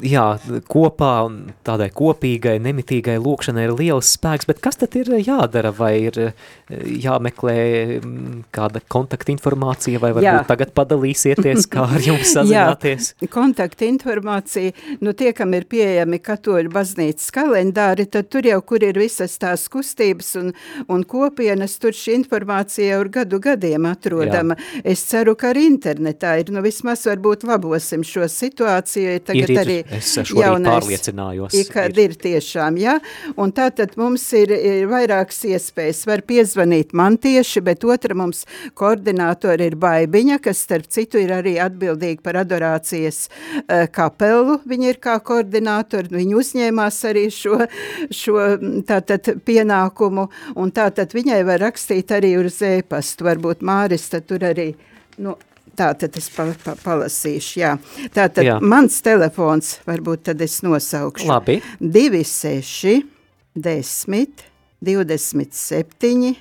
jā, kopā un tādai kopīgai, nemitīgai lūkšanai ir liels spēks, bet kas tad ir jādara? Vai ir eh, jāmeklē mm, kāda kontakta informācija, vai varbūt Jā. tagad padalīsieties, [laughs] kā ar jums sazināties? Jā, kontakta informācija, nu tie, kam ir pieejami katoļu baznīcas kalendāri, tad tur jau, kur ir visas tās kustības un, un kopienas, tur šī informācija jau ir gadu gadiem atrodama. Jā. Es ceru, ka arī internetā ir, nu vismaz varbūt labosim šo situāciju, jo tagad Ir, ir. arī Es šorīt pārliecinājos. Ir, kad ir tiešām, jā, un tātad mums ir, ir vairākas iespējas, var piezvanīt man tieši, bet otra mums koordinātori ir Baibiņa, kas starp citu ir arī atbildīga par adorācijas uh, kapelu, viņa ir kā koordinātori, viņa uzņēmās arī šo, šo tātad pienākumu, un tātad viņai var rakstīt arī uz e-pastu, varbūt Māris, tad tur arī, nu, Tātad es pa, pa, palasīšu, jā. Tātad Jā. jā. mans telefons, varbūt tad es nosaukšu. Labi. 26, 10, 27,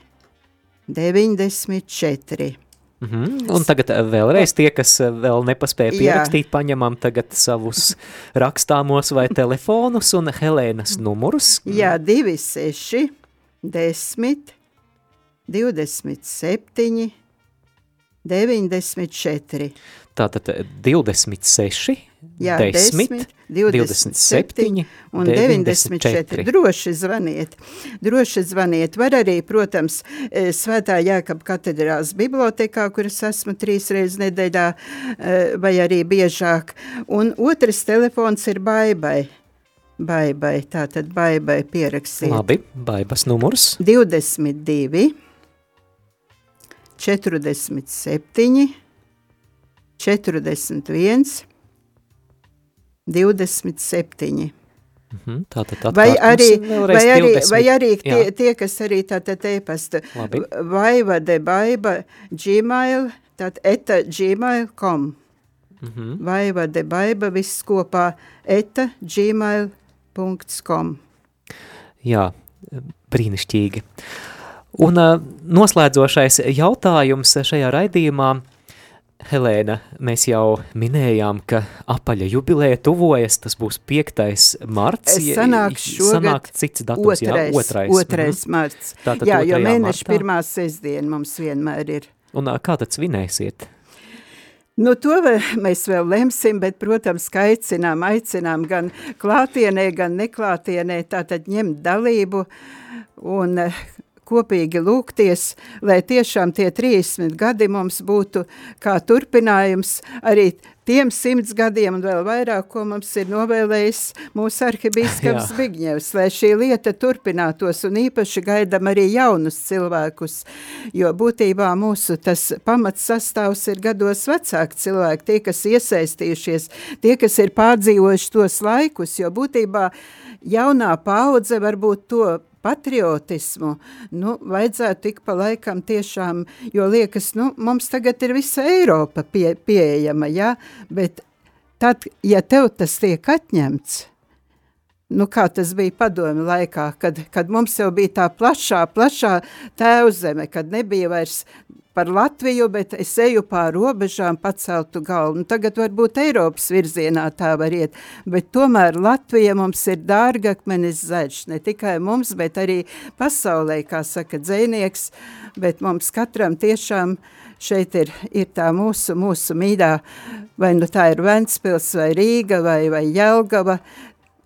94. Mhm. Un tagad eh, vēlreiz tie, kas eh, vēl nepaspēja Jā. pierakstīt, paņemam tagad savus rakstāmos vai telefonus un Helēnas numurus. Jā, 26, 10, 27, 94. Tātad eh, 26, Jā, 10, 27 un 94. Droši zvaniet, droši zvaniet. Var arī, protams, eh, Svētā Jēkab katedrās bibliotekā, kuras esmu trīs reizes nedēļā, eh, vai arī biežāk. Un otrs telefons ir baibai. Baibai, tātad baibai pierakstīt. Labi, baibas numurs. 22, 47, 41, 27. Mhm. Tātad Vai arī, vai arī, 20. vai arī tie, Jā. tie, kas arī tātad e-pasta, Labi. vaiva de baiba gmail, tātad eta gmail.com. Mhm. Vaiva de baiba viss kopā eta gmail.com. Jā, brīnišķīgi. Un uh, noslēdzošais jautājums šajā raidījumā. Helēna, mēs jau minējām, ka apaļa jubilēja tuvojas, tas būs 5. marts. Es sanāks šogad sanāk cits datums, otrais, jā, otrais. otrais Mhm. marts. Tātad Jā, jo 2. mēneša martā. pirmā sestdiena mums vienmēr ir. Un kā tad svinēsiet? Nu, to mēs vēl lemsim, bet, protams, ka aicinām, aicinām gan klātienē, gan neklātienē, tātad ņemt dalību un kopīgi lūgties, lai tiešām tie 30 gadi mums būtu kā turpinājums arī tiem simts gadiem un vēl vairāk, ko mums ir novēlējis mūsu arhibīskaps. [laughs] Zbigņevs, lai šī lieta turpinātos un īpaši gaidam arī jaunus cilvēkus, jo būtībā mūsu tas pamats sastāvs ir gados vecāki cilvēki, tie, kas iesaistījušies, tie, kas ir pārdzīvojuši tos laikus, jo būtībā jaunā paudze varbūt to patriotismu, nu, vajadzētu tik pa laikam tiešām, jo liekas, nu, mums tagad ir visa Eiropa pie, pieejama, ja, bet tad, ja tev tas tiek atņemts, nu, kā tas bija padomi laikā, kad, kad mums jau bija tā plašā, plašā tēvzeme, kad nebija vairs par Latviju, bet es eju pār robežām paceltu galvu. Nu, tagad varbūt Eiropas virzienā tā var iet, bet tomēr Latvija mums ir dārgakmenis zaļš, ne tikai mums, bet arī pasaulē, kā saka dzēnieks, bet mums katram tiešām šeit ir, ir tā mūsu, mūsu mīdā, vai nu tā ir Ventspils, vai Rīga, vai, vai Jelgava,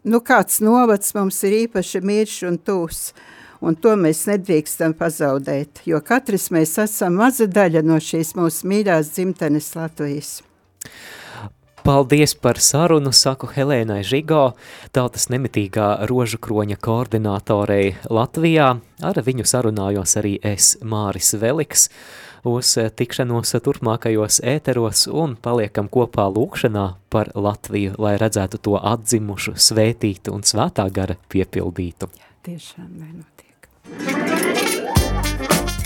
nu kāds novads mums ir īpaši mīļš un tūs, un to mēs nedrīkstam pazaudēt, jo katrs mēs esam maza daļa no šīs mūsu mīļās dzimtenes Latvijas. Paldies par sarunu, saku Helēnai Žigo, tautas nemitīgā rožu kroņa koordinātorei Latvijā. Ar viņu sarunājos arī es, Māris Veliks, uz tikšanos turpmākajos ēteros un paliekam kopā lūkšanā par Latviju, lai redzētu to atdzimušu, svētītu un svētā gara piepildītu. Tiešām, lai notiek.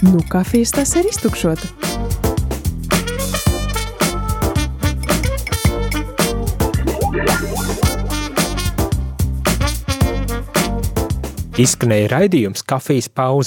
Nu, kafijas tas ir iztukšota. Izskanēja raidījums kafijas pauze.